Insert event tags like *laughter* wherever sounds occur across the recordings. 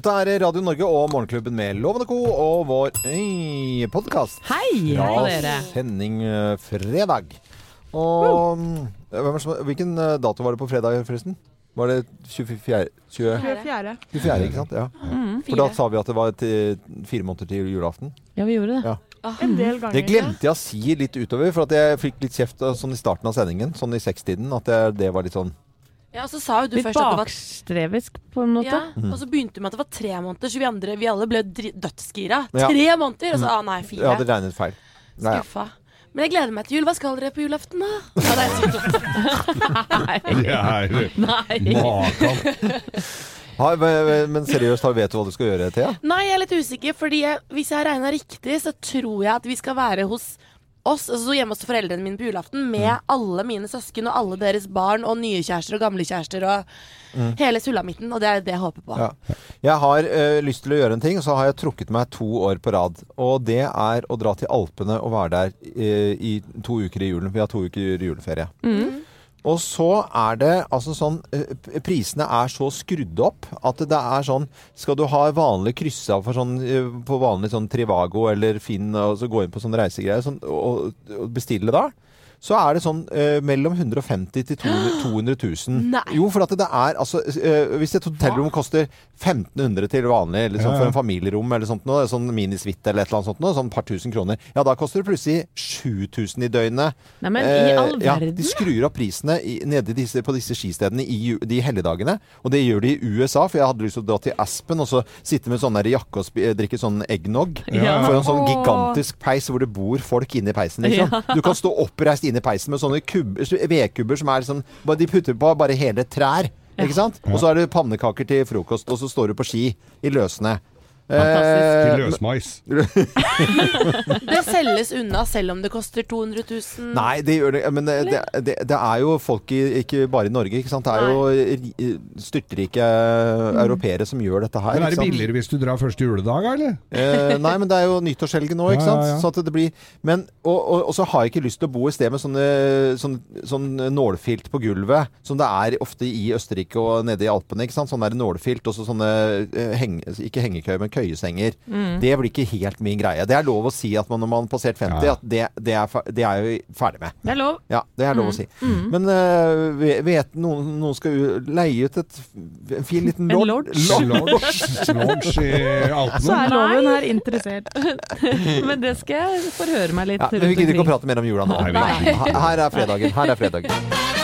Dette er Radio Norge og Morgenklubben med Lovende og Co. og vår podkast. Hei på dere. sending eh, fredag. Og hvem som- Hvilken eh, dato var det på fredag, forresten? Var det 24. 20, 24. 24 ikke sant? Ja. Mm. For da sa vi at det var til, fire måneder til julaften. Ja, vi gjorde det. Ja. En del ganger. Det glemte jeg å si litt utover, for at jeg fikk litt kjeft eh, sånn i starten av sendingen. Sånn i sekstiden. At det, det var litt sånn Ja, og så sa jo du Litt først at det var bakstrevisk på en måte. ja, Mm. Og så begynte du med at det var tre måneder, så vi andre vi alle ble dri- dødsgira. Ja. Tre måneder! Og så ah, nei, Jeg fire. hadde regnet feil. Nei, ja. Skuffa. Men jeg gleder meg til jul. Hva skal dere på julaften, da? *laughs* Ja, det er. Det er *laughs* Nei. makan. Ha, men men seriøst, har- vet du hva du skal gjøre, Thea? Nei, jeg er litt usikker, fordi jeg, hvis jeg har regna riktig, så tror jeg at vi skal være hos oss, altså hjemme hos foreldrene mine på julaften, med Mm. alle mine søsken og alle deres barn og nye kjærester og gamle kjærester og hele sulamitten. Og det er det jeg håper på. Mm. Ja. Jeg har ø, lyst til å gjøre en ting, og så har jeg trukket meg to år på rad. Og det er å dra til Alpene og være der ø, i to uker i julen. Vi har to uker juleferie. Mm. Og så er det altså sånn eh, Prisene er så skrudd opp at det er sånn Skal du ha vanlig kryssa sånn eh, på vanlig sånn Trivago eller Finn og så gå inn på sånne reisegreier sånn, og, og bestille da, så er det sånn eh, mellom 150 til 200 200 000. Nei. Jo, for at det er altså eh, Hvis et hotellrom koster 1500 til vanlig, ja. for en familierom eller sånt noe, sånn minisuite eller et eller annet sånt noe, sånn par tusen kroner, ja da koster det plutselig 7000 i døgnet. Nei, men i all verden. ja, de skrur opp prisene i, nede disse, på disse skistedene i de helligdagene. Og det gjør de i USA, for jeg hadde lyst til å dra til Aspen og så sitte med sånn der jakke og spi, drikke sånn eggnog. Ja. For en sånn gigantisk peis hvor det bor folk inne i peisen. Liksom. Du kan stå oppreist inne i peisen med sånne kubber, vedkubber som er liksom De putter på bare hele trær. Ikke sant? Og så er det pannekaker til frokost, og så står du på ski i løssnø. Fantastisk. Til løsmais. *laughs* Det selges unna selv om det koster 200 000. Nei, det gjør det. Men det, det, det, er jo folk i, ikke bare i Norge, ikke sant. Det er jo ri- styrtrike europeere som gjør dette her. Men er det billigere hvis du drar første juledag, eller? Eh, nei, men det er jo nyttårshelgen nå, ikke Ja, sant. ja, ja. Så at det blir men, og, og, og så har jeg ikke lyst til å bo i sted med sånne sånn, sånn nålfilt på gulvet, som det er ofte i Østerrike og nede i Alpene. ikke sant? Sånn der nålfilt, og så sånne eh, heng, ikke hengekøyer, men køyesenger. Det blir ikke helt min greie. Det er lov å si at man når man har passert 50, Ja. at det, det, er, det er jeg jo ferdig med. Det er lov. Ja, det er lov å si. Men uh, vet noen, noen skal jo leie ut et, en fin liten En lord? lodge. Lodge, lodge i Så er loven her interessert. *laughs* Men det skal jeg forhøre meg litt Ja, men vi gidder ikke å prate mer om jula nå. Her her er fredagen. Her er fredagen.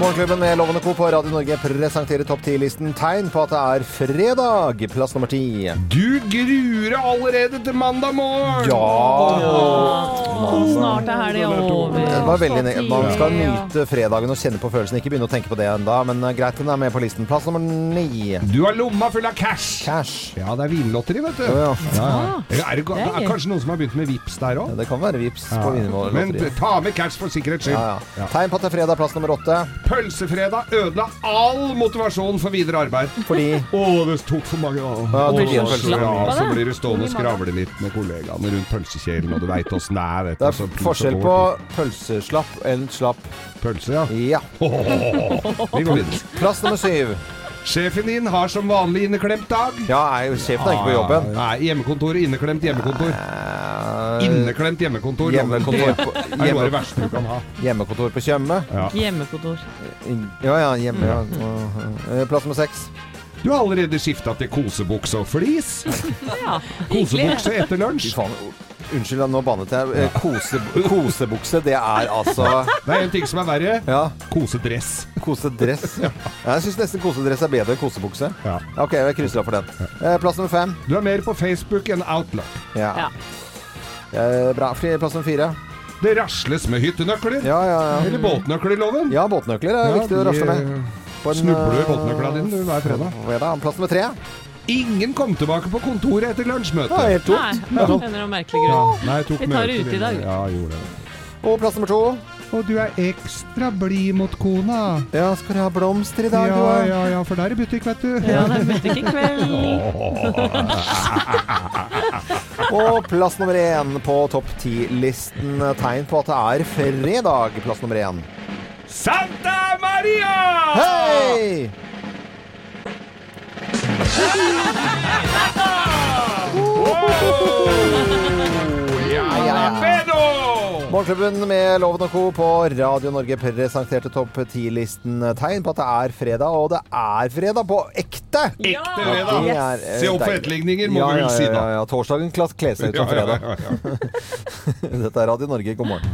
Morgenklubben med Lovende Co. på Radio Norge presenterer topp 10-listen tegn på at det er fredag. Plass nummer ti. Du gruer deg allerede til mandag morgen! Ja Snart er helga over. Det var veldig Man skal nyte fredagen og kjenne på følelsen. Ikke begynne å tenke på det ennå, men eh, greit, den er med på listen. Plass nummer ni. Du har lomma full av cash! Cash. Ja, det er vinlotteri, vet du. Ja, ja. Ja, ja. Er det, det er kanskje noen som har begynt med vips der òg? Det kan være vips på Men ta med cash for sikkerhets skyld. Ja, ja. Tegn på at det er fredag, plass nummer åtte. Pølsefredag ødela all motivasjon for videre arbeid. Fordi Å, det tok for mange. Ja, så, ja, så blir du stående og skravle litt med kollegaene rundt pølsekjelen, og du veit åssen det er. Vet det er så forskjell på pølseslapp enn slapp. Pølse, ja. Ja. *laughs* Vi går videre. Plass nummer syv. Sjefen din har som vanlig inneklemt dag. Ja, er sjefen er ikke på jobben. Nei, hjemmekontor, inneklemt hjemmekontor. Eh, Inneklemt hjemmekontor. Hjemmekontor på, *laughs* er noe av det verste du kan ha. hjemmekontor på Tjøme. Ja. Hjemmekontor. Ja, ja, hjemme. Ja. Eh, Plass nummer seks. Du har allerede skifta til kosebukse og flis. *laughs* Ja, Kosebukse etter lunsj. Unnskyld, nå bannet jeg. Eh, Kose, kosebukse, det er altså Det er en ting som er verre. Ja, Kosedress. kosedress. *laughs* Jeg syns nesten kosedress er bedre enn kosebukse. Ja. Ok, jeg krysser av for den. Eh, Plass nummer fem. Du er mer på Facebook enn Outlook. Ja. Ja. Eh, Bra. Plass nummer fire. Det rasles med hyttenøkler. Ja, ja, ja. Eller båtnøkler, loven. Ja, båtnøkler er Ja, viktig å rasle med. Snubler du i båtnøklene dine hver fredag. Plass nummer tre. Ingen kom tilbake på kontoret etter lunsjmøtet. er helt Nei, det av en merkelig grunn. Nei, jeg tok Vi tar det ut i dag. Ja, gjorde det. Og plass nummer to. Og du er ekstra blid mot kona. Ja, skal du ha blomster i dag. Ja, du? ja, ja, for det er i butikk, vet du. Ja, det er butikk i kveld. *laughs* Og plass nummer én på topp ti-listen. Tegn på at det er fredag. Plass nummer én. Santa Maria! Hei! Ja, ja, Morgenklubben med Loven og Co. på Radio Norge presenterte topp 10-listen tegn på at det er fredag, og det er fredag på ekte! Ekte Det fredag. er, eh, Se opp for etterligninger, må ja, vi vel si ja, da. ja, Torsdagen klas- kler seg ut som fredag. Ja, ja, ja. *laughs* Dette er Radio Norge, god morgen.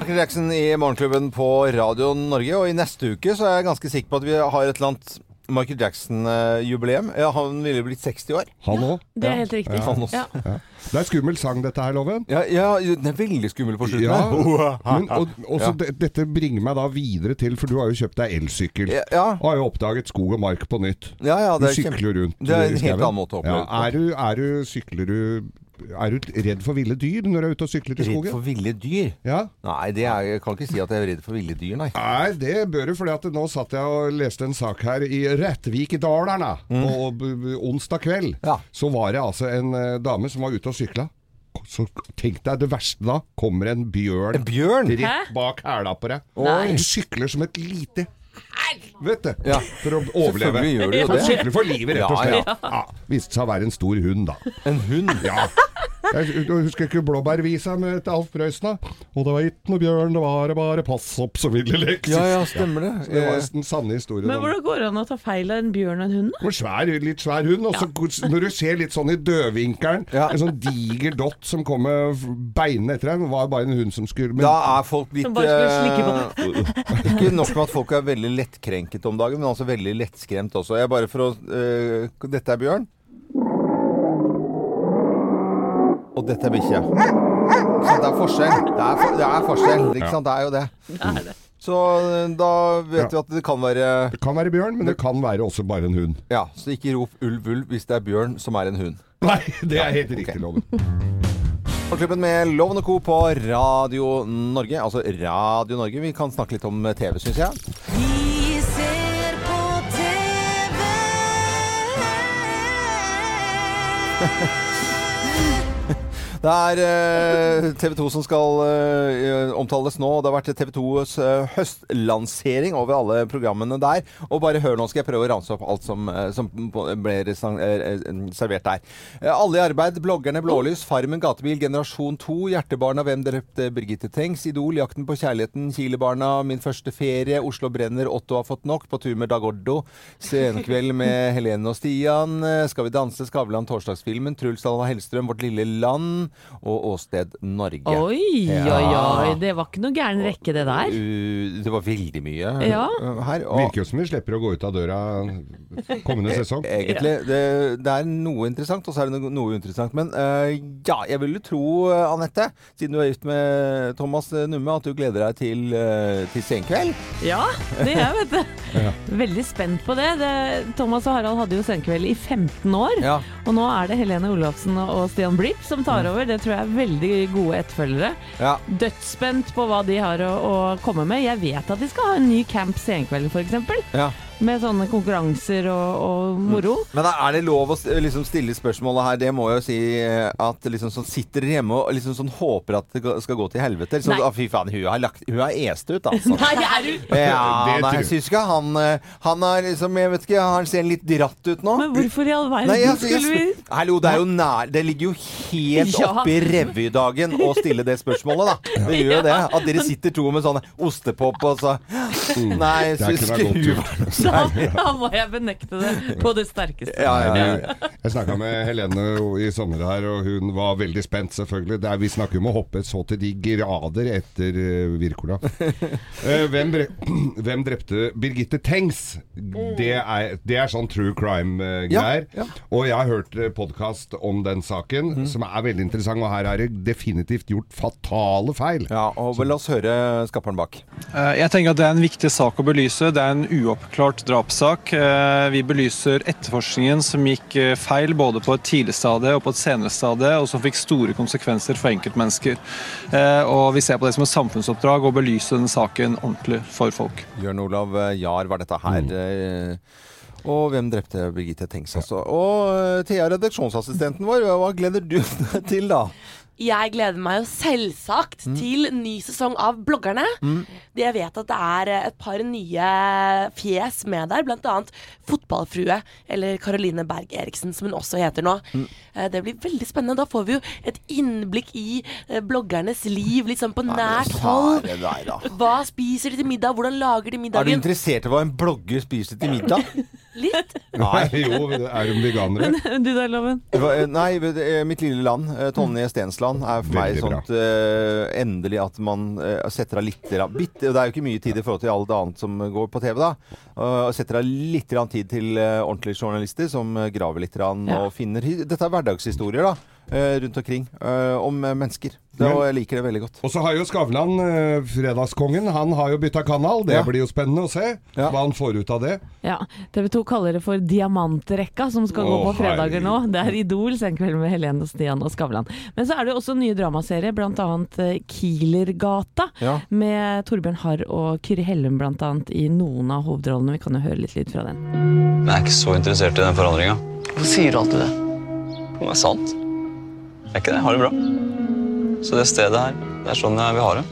Michael Jackson i Morgenklubben på Radio Norge, og i neste uke så er jeg ganske sikker på at vi har et eller annet Michael Jackson-jubileum. Ja, han ville blitt 60 år. Han òg. Det er helt riktig. Han også. Ja. Det er skummel sang, dette her, Loven. Ja, ja, den er veldig skummel på slutten. Ja, men, *laughs* og, også Ja. det, dette bringer meg da videre til, for du har jo kjøpt deg elsykkel. Ja, ja, Og har jo oppdaget skog og mark på nytt. ja, ja, det er du sykler rundt Det er en helt annen måte å oppleve ja, er, du, er du Sykler du Er du redd for ville dyr når du er ute og sykler i Redd for ville dyr? Ja. Nei, det er, jeg kan ikke si at jeg er redd for ville dyr, nei. Nei, det bør du, fordi at nå satt jeg og leste en sak her i Rettvik i Dalarna. Og b- b- onsdag kveld Mm. Ja. så var det altså en eh, dame som var ute og sykla. Så tenk deg det verste da. Kommer en bjørn En bjørn? rett bak hæla på deg. Og du sykler som et lite helvete Ja. for å overleve. Selvfølgelig gjør du jo det. Sykler for livet, rett og Ja, slett. ja. Ja, Viste seg å være en stor hund, da. En hund? Ja. Jeg husker ikke Blåbærvisa med til Alf Prøysen, da. Og det var ikke noe bjørn, det var bare pass opp så ville leke. Ja, ja, stemmer det. Så det var den sanne historien. Men hvordan går det an å ta feil av en bjørn og en hund? da? og svær, litt svær hund. Og så når du ser litt sånn i dødvinkelen, Ja. en sånn diger dott som kom med beinene etter deg, det var bare en hund som skulle men, Da er folk litt Som bare skulle slikke på eh, Ikke nok med at folk er veldig lettkrenket om dagen, men altså veldig lettskremt også. Jeg bare for å uh, Dette er bjørn. Og dette er bikkje. Så det er forskjell. Det er, for, det er forskjell, ikke sant? Det er jo det. Det er det. Så eh, da vet vi at det kan være Det kan være bjørn, men det kan være også bare en hund. Ja, så ikke rop ulv, ulv hvis det er bjørn som er en hund. Nei, det er helt riktig, Loven. Morgenklubben med Loven Co. på Radio Norge. Altså Radio Norge. Vi kan snakke litt om TV, syns jeg. Vi ser på TV. *laughs* Det er eh, TV 2 som skal eh, omtales nå. Det har vært TV 2s eh, høstlansering over alle programmene der. Og bare hør nå, skal jeg prøve å ranse opp alt som, som ble servert der. Alle i arbeid, bloggerne Blålys, Farmen, Gatebil, Generasjon 2, Hjertebarna, Hvem drepte Birgitte Tengs, Idol, Jakten på kjærligheten, Kilebarna, Min første ferie, Oslo brenner, Otto har fått nok, På tur med Dag Ordo, Senkveld med *laughs* Helene og Stian, Skal vi danse, Skavlan, Torsdagsfilmen, Truls Alva Hellstrøm, Vårt lille land og Åsted Norge. Oi, oi, oi. Det var ikke noe gæren rekke, det der. Uh, det var veldig mye Ja. uh, her. Og Virker jo som vi slipper å gå ut av døra kommende sesong. egentlig, det, det er noe interessant, og så er det noe, noe uinteressant. Men uh, ja, jeg ville tro, uh, Anette, siden du er gift med Thomas Numme, at du gleder deg til, uh, til Senkveld. Ja, det er jeg, vet du. *laughs* Veldig spent på det. det. Thomas og Harald hadde jo Senkveld i 15 år. Ja. Og nå er det Helene Olafsen og Stian Blipp som tar over. Det tror jeg er veldig gode etterfølgere. Ja. Dødsspent på hva de har å, å komme med. Jeg vet at de skal ha en ny Camp Senkveld, f.eks. Ja. Med sånne konkurranser og, og moro. Men da er det lov å liksom stille spørsmålet her? Det må jeg jo si uh, at liksom sånn sitter dere hjemme og liksom sånn håper at det skal gå til helvete. Liksom, ah, fy faen, hun har, lagt, hun har est ut, altså. *laughs* Nei, er du Ja, nei, jeg syns ikke han eh, Han er liksom Jeg vet ikke, han ser litt dratt ut nå. Men hvorfor i all verden Nei, jeg, jeg, skulle vi Hallo, det er jo nær Det ligger jo helt Ja. oppi revydagen å stille det spørsmålet, da. Det gjør jo det. At dere sitter to med sånne ostepop og så Nei, er ikke hun Da, da *laughs* må jeg benekte det på det sterkeste. Ja, ja, ja. Jeg snakka med Helene i sommer her, og hun var veldig spent, selvfølgelig. Det er, vi snakker om å hoppe så til de grader etter uh, Wirkola. *laughs* Eh, hvem, *clears throat* hvem drepte Birgitte Tengs? Det er, det er sånn true crime-greier. Og jeg har hørt podkast om den saken, som er veldig interessant. Og her er det definitivt gjort fatale feil. ja, og vel, la oss høre skaperen bak. Eh, Jeg tenker at Det er en viktig sak å belyse. Det er en uoppklart drapssak. Eh, Vi belyser etterforskningen som gikk eh, feil både på et tidlig stadie og på et senere stadie, og som fikk store konsekvenser for enkeltmennesker. Eh, Og Vi ser på det som et samfunnsoppdrag å belyse denne saken ordentlig for folk. Jørn Olav Jahr var dette her. Mm. Og hvem drepte Birgitte Tengs, altså. Og Thea, redaksjonsassistenten vår, hva gleder du *laughs* deg til, da? Jeg gleder meg jo selvsagt Mm. til ny sesong av Bloggerne. Mm. Jeg vet at det er eh, et par nye fjes med der, annet Fotballfrue, eller Caroline Berg Eriksen, som hun også heter nå. Mm. Eh, Det blir veldig spennende. Da får vi jo et innblikk i eh, bloggernes liv, sånn på nært hold. Hva spiser de til middag? Hvordan lager de Er du interessert i hva en blogger spiser til middag? *laughs* Litt. *laughs* Nei, jo, er de veganere? Du da, Loven? Eh, Nei, eh, mitt lille land, eh, Tonje Stensland, er for meg sånt uh, endelig at man uh, setter av litt bitte- Det er jo ikke mye tid i forhold til alt annet som går på TV, da. Og setter av litt tid til eh, ordentlige journalister som eh, graver litt Ja. og finner Dette er hverdagshistorier, da. eh, Rundt omkring. Om mennesker. Det, og jeg liker det veldig godt. Og så har jo Skavlan, fredagskongen, han har jo bytta kanal. Det Ja. blir jo spennende å se Ja. hva han får ut av det. Ja, TV 2 kaller det for Diamantrekka, som skal gå på fredager nå. Det er Idol senkveld med Helene og Stian og Skavlan. Men så er det jo også nye dramaserier, bl.a. Kielergata. Ja. Med Torbjørn Harr og Kyrre Hellum bl.a. i noen av hovedrollene. Vi kan jo høre litt lyd fra den. Jeg er ikke så interessert i den forandringa. Hvorfor sier du alltid det? Det er sant. Jeg er ikke det. Jeg har det bra. Så det stedet her, det er sånn jeg vil ha det.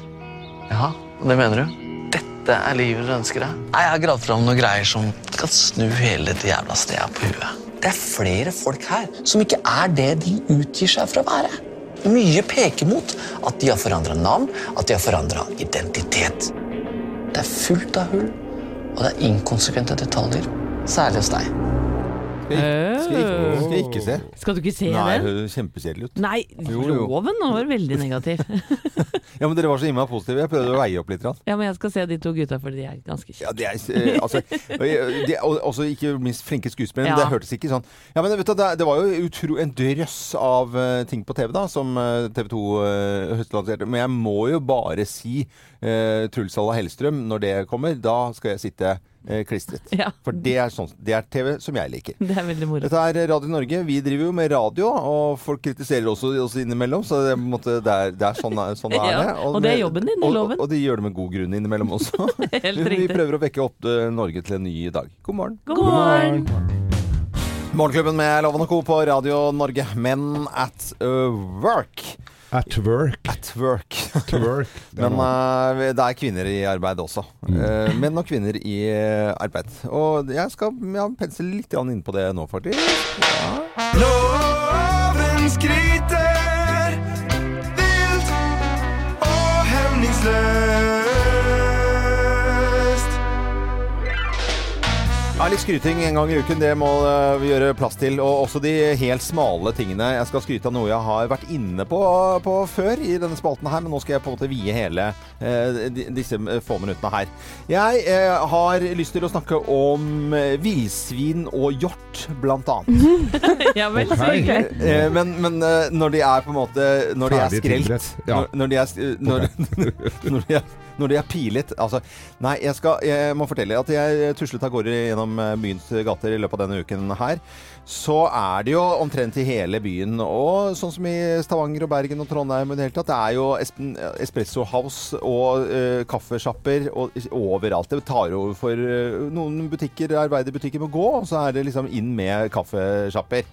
Ja, og det mener du? Dette er livet du ønsker deg? Nei, Jeg har gravd fram noen greier som kan snu hele det jævla stedet på huet. Det er flere folk her som ikke er det de utgir seg for å være. Mye peker mot at de har forandra navn, at de har forandra identitet. Det er fullt av hull, og det er inkonsekvente detaljer. Særlig hos deg. Skal skal ikke- skal ikke se? Skal du ikke se Nei, den? det høres kjempekjedelig ut. Nei, Jo, jo. loven var veldig negativ. *laughs* Ja, men dere var så innmari positive. Jeg prøvde å veie opp litt. Rann. ja, men jeg skal se de to gutta, for de er ganske Ja, de er, eh, altså, *laughs* de er også ikke minst flinke skuespillere. Ja. Det hørtes ikke sånn Ja, men vet du, det, var jo utro, en drøss av eh, ting på TV da som TV 2 uh, høstlanserte. Men jeg må jo bare si uh, Truls Halla Hellstrøm, når det kommer, da skal jeg sitte eh, klistret. *laughs* Ja. For det er, sånn, det er TV som jeg liker. Det er veldig moro. Dette er Radio Norge. Vi driver jo med radio, og folk kritiserer også oss innimellom. Så det, er på det, er, det er sånn, sånn er *laughs* Ja, det. og det er jobben din, er og, loven. Og, og de gjør det med god grunn innimellom også. *laughs* Helt vi prøver å vekke opp eh, Norge til en ny dag. God morgen. God morgen! Morgenklubben med Loven og Co. på Radio Norge. Men at uh, work. At work. At work. At work. *laughs* Men eh, det er kvinner i arbeid også. Mm. Uh, menn og kvinner i eh, arbeid. Og jeg skal ja, pensle litt inn på det nå, faktisk. Loven skryter litt skryting en gang i uken, det må eh, vi gjøre plass til. Og også de helt smale tingene. Jeg skal skryte av noe jeg har vært inne på, på før i denne spalten her, men nå skal jeg på en måte vie hele eh, disse få minuttene her. Jeg eh, har lyst til å snakke om eh, villsvin og hjort, blant annet. *laughs* Ja vel, Okay. Ok. Eh, men men eh, når de er på en måte Når de er skrelt ja. når, når de er når, *laughs* når, de er, når de er pilet Altså, nei, jeg skal Jeg må fortelle at jeg tuslet av gårde gjennom eh, byens gater i løpet av denne uken her. Så er det jo omtrent i hele byen, og sånn som i Stavanger og Bergen og Trondheim i det hele tatt, det er jo espresso house og uh, kaffesjapper og overalt. Det tar over for uh, noen butikker, arbeiderbutikker må gå, og så er det liksom inn med kaffesjapper.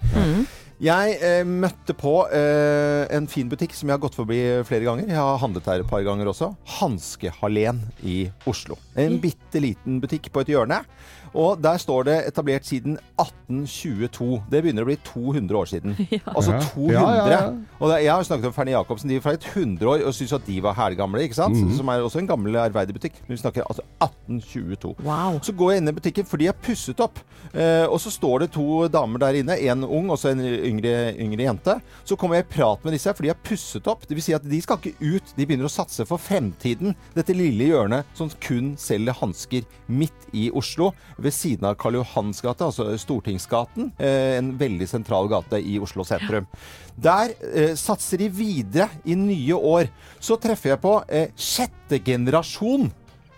Jeg eh, møtte på eh, en fin butikk som jeg har gått forbi flere ganger. Jeg har handlet her et par ganger også. Hanskehallen i Oslo. En bitte liten butikk på et hjørne. Og der står det etablert siden 1822. Det begynner å bli 200 år siden. *laughs* Altså 200! Ja, ja, ja. Og det, jeg har snakket om Fernie Jacobsen. De var fra et 100 år og syntes at de var hælgamle, ikke sant? Mhm. Som er også en gammel arbeiderbutikk. Men vi snakker altså 1822. Wow. Så går jeg inn i butikken, for de er pusset opp. Eh, og så står det to damer der inne. En ung og så en yngre, yngre jente. Så kommer jeg i prat med disse, for de er pusset opp. Det vil si at de skal ikke ut. De begynner å satse for fremtiden. Dette lille hjørnet som kun selger hansker midt i Oslo. Ved siden av Karl Johans gate, altså Stortingsgaten. Eh, en veldig sentral gate i Oslo sentrum. Der eh, satser de videre i nye år. Så treffer jeg på eh, sjette generasjon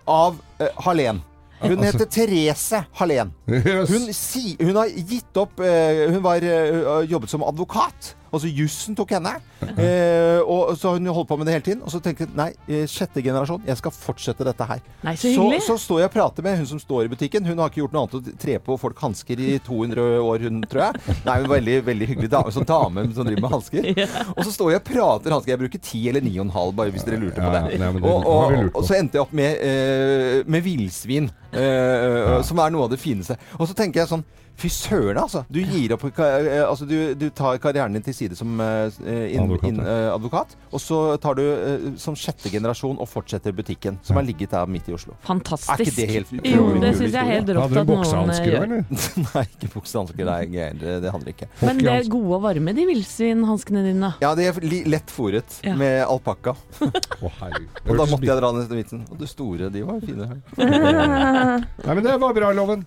av eh, Hallén. Hun heter Therese Hallén. Yes. Hun, si, hun har gitt opp eh, Hun var, eh, jobbet som advokat. Altså jussen tok henne. Eh, og så har hun holdt på med det hele tiden. Og så tenkte jeg nei, eh, sjette generasjon, jeg skal fortsette dette her. Nei, så hyggelig. så, står jeg og prater med hun som står i butikken. Hun har ikke gjort noe annet enn å tre på folk hansker i 200 år, hun, tror jeg. Nei, hun er veldig, veldig hyggelig dame, sånn dame som driver med hansker. Og så står jeg og prater hansker. Jeg bruker ti eller ni og en halv, bare hvis dere lurte på Ja, det. nei, det og, og, lurt på. og så endte jeg opp med, eh, med villsvin, eh, som er noe av det fineste. Og så tenker jeg sånn Fy søren, altså. Du gir opp eh, Altså, du, du tar karrieren din til side som uh, inn, Advokat, inn, uh, advokat, og så tar du uh, som sjette generasjon og fortsetter butikken, som har ligget der midt i Oslo. Fantastisk. Er ikke det helt utrolig Jo, det syns jeg er helt rått at noen eh, Eller? *laughs* Nei, ikke buksehansker. Det, er det, det handler ikke. Men det er gode og varme, de villsvinhanskene dine. Ja, de er li- lett fòret Ja. med alpakka. *laughs* Og da måtte jeg dra ned vitsen. Og de store, de var fine. *laughs* Nei, men det var bra, Loven.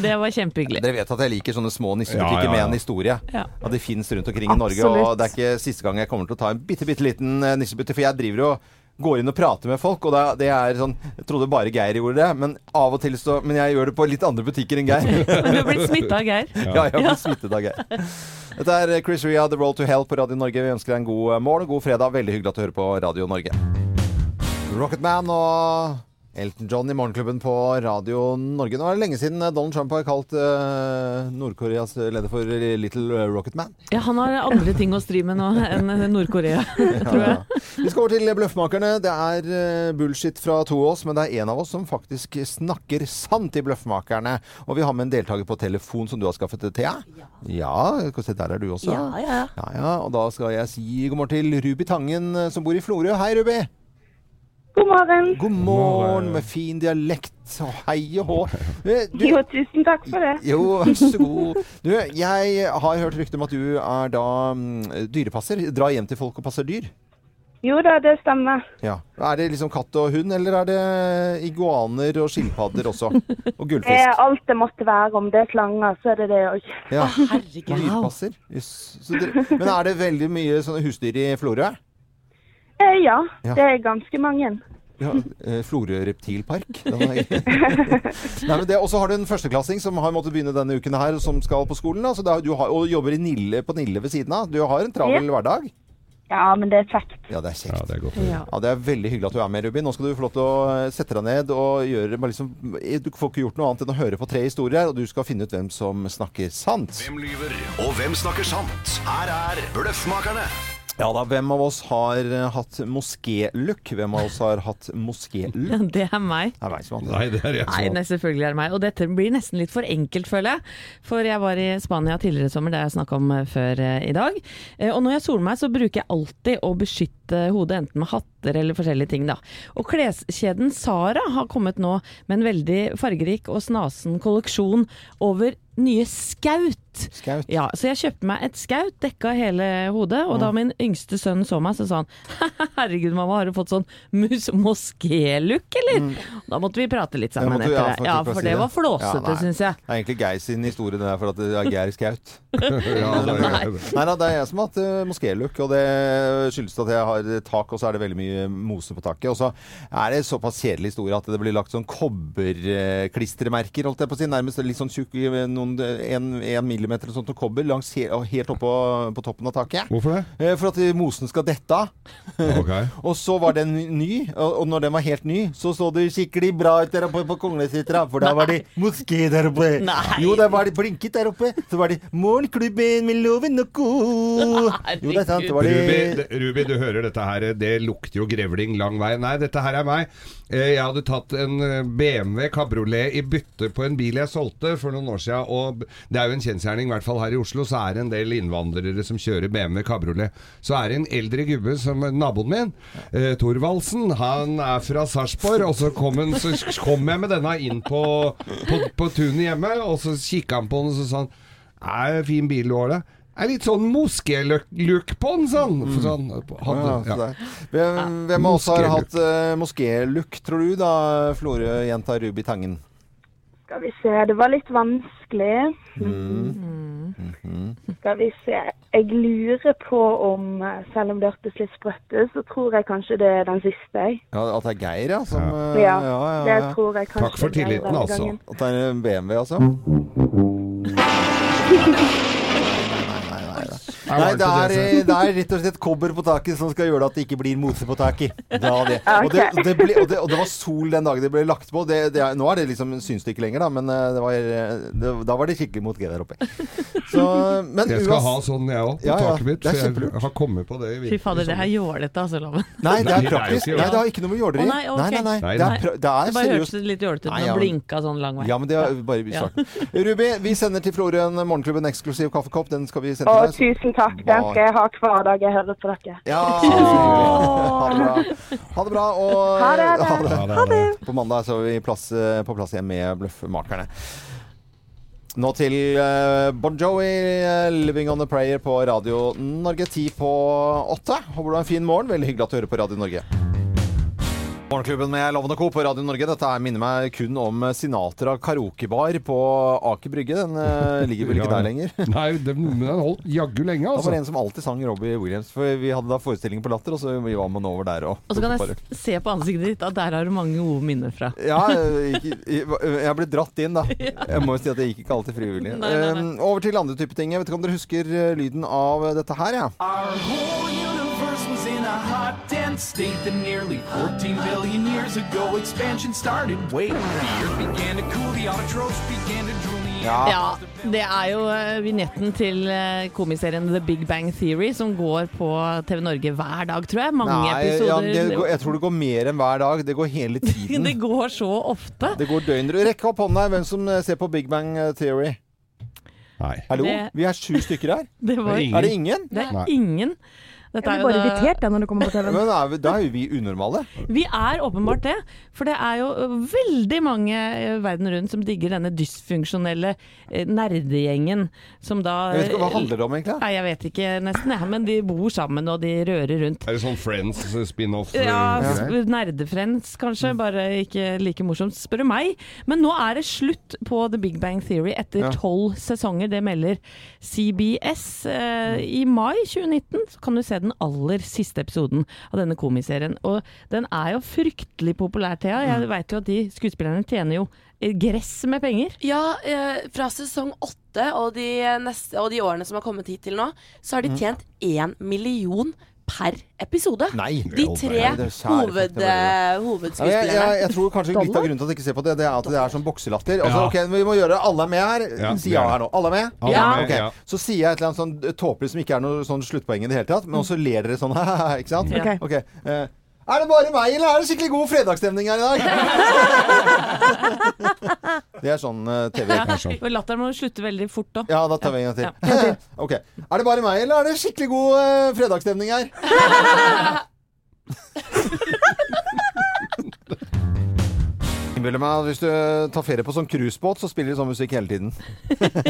Det var kjempehyggelig. Dere vet at jeg liker sånne små nissebutikker Ja, ja, ja. med en historie. Ja. Og det fins rundt omkring i Norge. Og det er ikke siste gang jeg kommer til å ta en bitte, bitte liten eh, nissebutikk. For jeg driver jo går inn og prater med folk, og det, det er sånn Jeg trodde bare Geir gjorde det, men av og til så Men jeg gjør det på litt andre butikker enn Geir. *laughs* Du har blitt smitta av Geir. *laughs* Ja, jeg har blitt smittet av Geir. Dette er Chris Ria, The Roll to Hell på Radio Norge. Vi ønsker deg en god eh, morgen og god fredag. Veldig hyggelig at du hører på Radio Norge. Rocketman og Elton John i Morgenklubben på Radio Norge. Nå er det lenge siden Donald Trump har kalt uh, Nord-Koreas leder for Little Rocket Man. Ja, han har andre ting å stri med nå enn Nord-Korea, *laughs* tror jeg. Vi skal over til Bløffmakerne. Det er eh, bullshit fra to av oss, men det er en av oss som faktisk snakker sant i Bløffmakerne. Og vi har med en deltaker på telefon som du har skaffet til Thea. Ja. ja se, der er du også. Ja, ja. Ja, ja, og da skal jeg si god morgen til Ruby Tangen eh, som bor i Florø. Hei, Ruby. God morgen. God morgen med fin dialekt. Og hei og hå. *laughs* Eh, du- Jo, tusen takk for det. Jo, vær så god. *laughs* Du, jeg har hørt rykter om at du er da mm, dyrepasser. Drar hjem til folk og passer dyr. Jo da, det stemmer. Ja. Er det liksom katt og hund, eller er det iguaner og skilpadder også? Og *laughs* Eh, gullfisk? alt det måtte være. Om det er slanger, så er det det òg. Ja. Dyrepasser. Yes. Så Men er det veldig mye sånne husdyr i Florø? Eh, ja, Ja. det er ganske mange. Ja, eh, Florø reptilpark. *laughs* Den Nei, men det- Og så har du en førsteklassing som har måttet begynne denne uken her, som skal på skolen. Da. Så da, du har, og jobber i Nille, på Nille ved siden av. Du har en travel Ja. hverdag. Ja, men det er kjekt. Ja, det er kjekt. Ja, det er godt. Ja. Ja, Det er veldig hyggelig at du er med, Rubin. Nå skal du få lov til å eh, sette deg ned og gjøre bare liksom, Du får ikke gjort noe annet enn å høre på tre historier, og du skal finne ut hvem som snakker sant. Hvem lyver, og hvem snakker sant? Her er Bløffmakerne. Ja da, hvem av oss har eh, hatt moskélook? Hvem av oss har hatt moskélook? *laughs* Det er meg. Det er meg som har hatt. Nei, det er jeg Nei, som nei, selvfølgelig er det meg. Og dette blir nesten litt for enkelt, føler jeg. For jeg var i Spania tidligere i sommer, det har jeg snakka om eh, før eh, i dag. Eh, Og når jeg soler meg, så bruker jeg alltid å beskytte hodet, enten med hatter eller forskjellige ting, da. Og kleskjeden Sara har kommet nå med en veldig fargerik og snasen kolleksjon over nye Skaut. Skaut. Ja, så jeg kjøpte meg et skaut, dekka hele hodet, og da min yngste sønn så meg, så sa han *laughs* herregud mamma, har du fått sånn mus moskélook, eller? Da måtte vi prate litt sammen måtte- ja, etter det. faktisk Ja, for det var flåsete, ja, syns jeg. Det er egentlig Geir sin historie, det der, for at det er Geir Skaut. *laughs* ja, er, Nei da, det er jeg som har hatt uh, moskélook, og det skyldes at jeg har tak, og så er det veldig mye mose på taket. Og så er det såpass kjedelig historie at det blir lagt sånn kobberklistremerker, holdt jeg på å si, nærmest litt sånn tjukk, i noen, en, en millimeter sånt, kobber langs he, helt oppå på, på toppen av taket. Hvorfor det? Eh, For at mosen skal dette av. Ok. *laughs* Og så var den ny, og og når den var helt ny, så så det skikkelig bra ut der oppe på Konglesetra, for da var det moské der oppe. Nei. Jo, da var det blinket der oppe. Så var det Morgenklubben med loven og co'. Jo, det er sant. Det var det Ruby, Ruby, du hører dette her. Det lukter jo grevling lang vei. Nei, dette her er meg. Eh, Jeg hadde tatt en eh, BMW kabriolet i bytte på en bil jeg solgte for noen år siden. Og det er jo en kjensgjerning, i hvert fall her i Oslo, så er det en del innvandrere som kjører BMW kabriolet. Så er det en eldre gubbe som naboen min, eh, Thorvaldsen, han er fra Sarpsborg. Og så kom, han, så kom jeg med denne inn på, på, på tunet hjemme, og så kikka han på den og så sa han det fin bil du har, det? Er litt sånn moské-look på den, sånn. For sånn hadde, ja, ja. Hvem, hvem av oss har hatt uh, moskéluk, tror du da, Florø-jenta Ruby Tangen? Skal vi se, det var litt vanskelig. Mm. Mhm. Skal vi se. Jeg lurer på om, eh, selv om det hørtes litt sprøtt ut, så tror jeg kanskje det er den siste. jeg. Ja, at det er Geir, ja? Som, eh, Ja, ja, ja, det tror jeg kanskje. Takk for tilliten, altså. At det er en BMW, altså? Nei, det er, eh, det er rett og slett kobber på taket som skal gjøre at det ikke blir mose på taket. Da det. *laughs* Og, det, og, det ble, og, det, og det var sol den dagen det ble lagt på. Det, det nå er det liksom syns det ikke lenger, da, men eh, det var, eh, det, da var det skikkelig mot G der oppe. *laughs* Så, men Jeg skal ha sånn, jeg òg, på Ja, ja, taket mitt. det er For jeg har kommet på det i Fy fader, det er jålete, altså, Loven. Nei, det er det praktisk. Nei, det har ikke noe med jåleri Å, nei, ok. nei, nei, nei. Nei, Det er, det er Det bare seriøst. hørtes litt jålete ut når ja. blinka sånn lang vei. Ja, men det er bare i Ja. starten. Ruby, vi sender til Florøen Morgenklubben eksklusiv kaffekopp. Den skal vi sende til deg. tusen takk. Den skal jeg ha hver dag jeg hører på dere. Ja. Ha det bra. Ha det bra. Og Ha det, ha det. Ha det. Ha det. På mandag så er vi plass, eh, på plass igjen med Bløffmakerne. Nå til eh, Bon Jovi, eh, 'Living On A Prayer' på Radio Norge. Ti på åtte. Håper du har en fin morgen. Veldig hyggelig at du hører på Radio Norge. Morgenklubben med Lovende Co. på Radio Norge. Dette er- minner meg kun om Sinatra karaokebar på Aker Brygge. Den uh, *laughs* ligger vel ikke Ja. der lenger? *laughs* Nei, den, den har holdt jaggu lenge, Det var altså. en som alltid sang Robbie Williams. For vi hadde da forestilling på Latter, og så vi var man over der òg. Og så kan jeg se på ansiktet ditt at der har du mange gode minner fra. Ja, jeg, jeg jeg ble dratt inn, da. *laughs* Jeg må jo si at jeg gikk ikke alltid frivillig. Nei, nei, nei. Um, over til andre type ting. Jeg vet ikke om dere husker uh, lyden av dette her, ja. A hot, dense state that nearly 14 billion years ago expansion started. Wait, the earth began to cool, the autotrophs began to drool, the Ja, det er jo eh, vignetten til eh, komiserien The Big Bang Theory som går på TV Norge hver dag, tror jeg. Mange Nei, ja, episoder. det går, jeg tror det går mer enn hver dag. Det går hele *laughs* tiden. det går så ofte. Det går døgn. Rekk opp hånda hvem som uh, ser på Big Bang Theory. Nei. Hallo? Det- Vi er sju stykker her. *laughs* Det var, er. Er det ingen? det er Nei. ingen. Dette Jeg blir bare det... irritert jeg, når det kommer på TV. Men er vi, da er jo vi unormale. Vi er åpenbart det. For det er jo veldig mange verden rundt som digger denne dysfunksjonelle nerdegjengen som da Jeg vet ikke, Hva handler det om, egentlig? Nei, jeg vet ikke nesten, jeg. Men de bor sammen og de rører rundt. Er det sånn Friends uh, spin-off? uh, Ja, nerdefriends kanskje, bare ikke like morsomt, spør du meg. Men nå er det slutt på The Big Bang Theory etter Ja. tolv sesonger. Det melder CBS. Eh, I mai 2019 så kan du se den aller siste episoden av denne komiserien. Og den er jo fryktelig populær, Thea. Jeg veit jo at de skuespillerne tjener jo gress med penger. Ja, eh, fra sesong åtte og de, og de årene som har kommet hit til nå, så har de tjent én million per episode. Nei. De tre hoved, eh, Ja, jeg, hovedskuespillerne. jeg, jeg tror kanskje litt av grunnen til at jeg ikke ser på det, det er at det er sånn bokselatter. Altså, Ja. ok, Vi må gjøre alle er med her. Ja, Si ja er her nå. Alle er med? Alle Ja. er med, okay. ja. Så sier jeg et eller annet sånn tåpelig som ikke er noe sånn sluttpoeng i det hele tatt, men også ler dere sånn *laughs* ikke sant? Ja. Ok. Eh, er det bare meg, eller er det skikkelig god fredagsstemning her i dag? *laughs* det er sånn uh, TV. Ja, er sånn. Latteren må slutte veldig fort da. Ja, da tar vi en gang til. Ja. *laughs* ok. Er det bare meg, eller er det skikkelig god uh, fredagsstemning her? *laughs* Innbiller meg at Hvis du tar ferie på sånn cruisebåt, så spiller de sånn musikk hele tiden.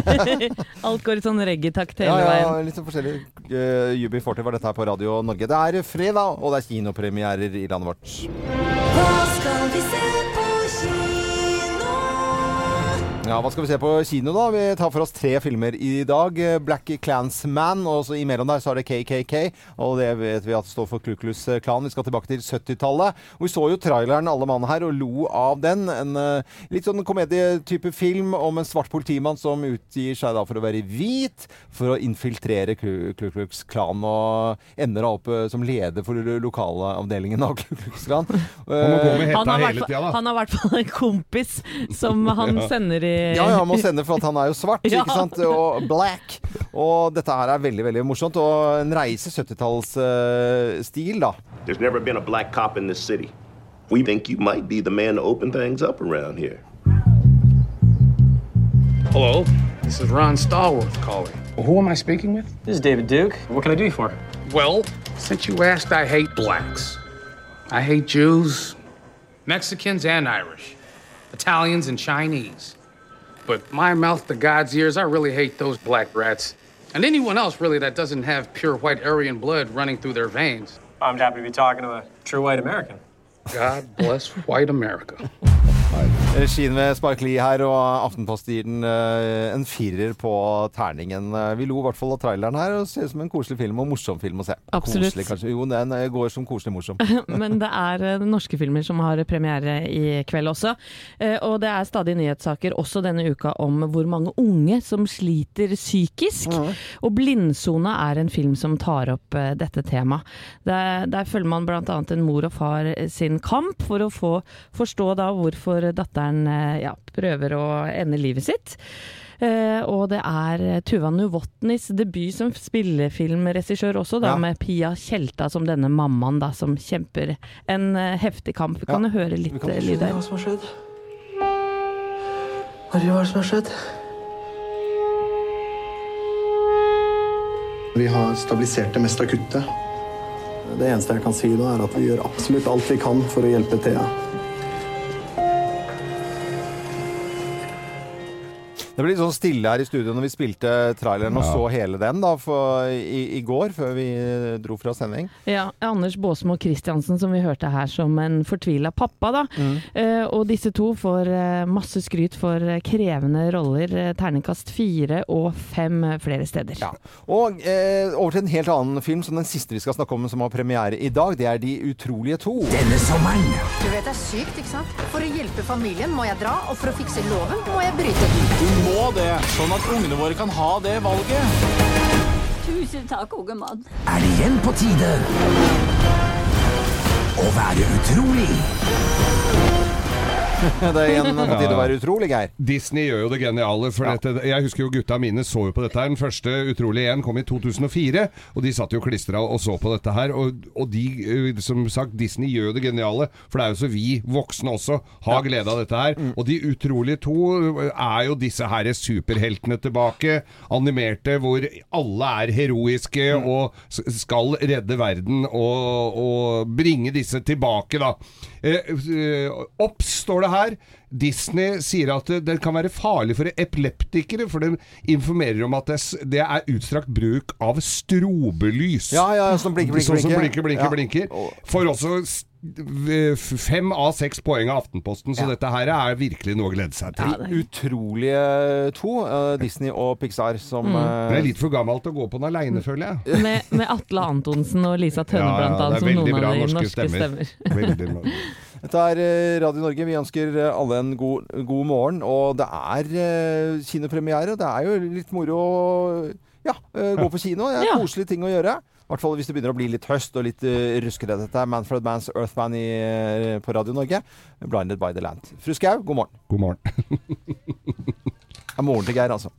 *laughs* Alt går i sånn reggaetakt Ja, hele ja, veien. litt sånn forskjellig. Uh, UB40 var dette her på Radio Norge. Det er fredag, og det er kinopremierer i landet vårt. Hva skal vi se Ja, Hva skal vi se på kino, da? Vi tar for oss tre filmer i dag. Black Clansman, og så imellom der så er det KKK. Og det vet vi at det står for Ku Klux Klan. Vi skal tilbake til 70-tallet. Og vi så jo traileren alle mann her og lo av den. En uh, litt sånn komedietype film om en svart politimann som utgir seg da for å være hvit, for å infiltrere Klux Klan, og ender da opp uh, som leder for lokalavdelingen av Ku Klux Klan. Han må Han har, da. han har i hvert fall en kompis som *laughs* han sender i Ja, ja, må *laughs* sende for at han er jo svart, Ja. ikke sant? Og black. Og dette her er veldig, veldig morsomt. Og en reise 70-tallsstil, da. There's never been a black cop in this city. We think you might be the man to open things up around here. Hello, this is Ron Stallworth calling. Well, who am I speaking with? This is David Duke. What can I do you for? Well, since you asked, I hate blacks. I hate Jews, Mexicans, and Irish, Italians, and Chinese. But my mouth to God's ears, I really hate those black rats. And anyone else, really, that doesn't have pure white Aryan blood running through their veins. I'm happy to be talking to a true white American. God bless white America. *laughs* Regien ved Sparkli her, og Aftenpost gir den eh, en firer på terningen. Eh, Vi lo i hvert fall av traileren her, og ser ut som en koselig film, og morsom film å se. Absolutt. Koselig, kanskje. Jo, den går som koselig morsom. *laughs* Men det er eh, norske filmer som har premiere i kveld også. Og det er stadig nyhetssaker også denne uka om hvor mange unge som sliter psykisk. Og 'Blindsona' er en film som tar opp dette temaet. Der, der følger man bl.a. en mor og far sin kamp for å få forstå da hvorfor datteren eh, ja, prøver å ende livet sitt. Uh, og det er Tuva Novotnys debut som spillefilmregissør også, da, Ja. med Pia Tjelta som denne mammaen da, som kjemper en uh, heftig kamp. Vi kan jo høre litt uh, lyd her. Hva som har skjedd? Marie, hva er det som har skjedd? Vi har stabilisert det mest akutte. Det eneste jeg kan si nå, er at vi gjør absolutt alt vi kan for å hjelpe Thea. Det ble litt sånn stille her i studio når vi spilte traileren og Ja. så hele den da, for, i, i går, før vi dro fra sending. Ja, Anders Baasmo Christiansen som vi hørte her som en fortvila pappa, da. Mm. Eh, og disse to får eh, masse skryt for eh, krevende roller. terningkast fire og fem flere steder. Og eh, over til en helt annen film, som den siste vi skal snakke om, som har premiere i dag. Det er De utrolige to. Denne sommeren. Du vet det er sykt, ikke sant? For å hjelpe familien må jeg dra, og for å fikse loven må jeg bryte den. Må det, sånn at ungene våre kan ha det valget. Tusen takk, unge mann. Er det igjen på tide å være utrolig? *laughs* det er igjen på tide å være utrolig, Geir. Disney gjør jo det geniale. For dette, jeg husker jo gutta mine så jo på dette her. Den første Utrolig 1 kom i 2004, og de satt jo klistra og så på dette her. Og, og de, eh, som sagt, Disney gjør jo det geniale. For det er jo så vi voksne også har glede av dette her. Og De utrolige to er jo disse her superheltene tilbake. Animerte hvor alle er heroiske og skal redde verden og, og bringe disse tilbake, da. Eh, opp står det her. Disney sier at det, det kan være farlig for epileptikere, for de informerer om at det, det er utstrakt bruk av strobelys. Ja, ja, som blinker, blinker, Sånn som blinker. blinker, blinker, Ja. blinker. For også fem av seks poeng av Aftenposten, så Ja. dette her er virkelig noe å glede seg til. De utrolige to, uh, Disney og Pixar, som Mm. uh, Det er litt for gammelt å gå på den aleine, føler jeg. *laughs* Med, med Atle Antonsen og Lisa Tønne Ja, ja, blant annet, er som noen av de norske norske stemmer. stemmer. Veldig bra. *laughs* Dette er eh, Radio Norge. Vi ønsker eh, alle en god, god morgen. Og det er eh, kinopremiere. Det er jo litt moro å ja, gå på kino. Det er Ja. koselige ting å gjøre. I hvert fall hvis det begynner å bli litt høst og litt uh, ruskete. Dette er Manfred Manns Earthman i, uh, på Radio Norge. 'Blinded by the Land'. Fru Skau, god morgen. God morgen. *laughs* Det er moren til Geir, altså.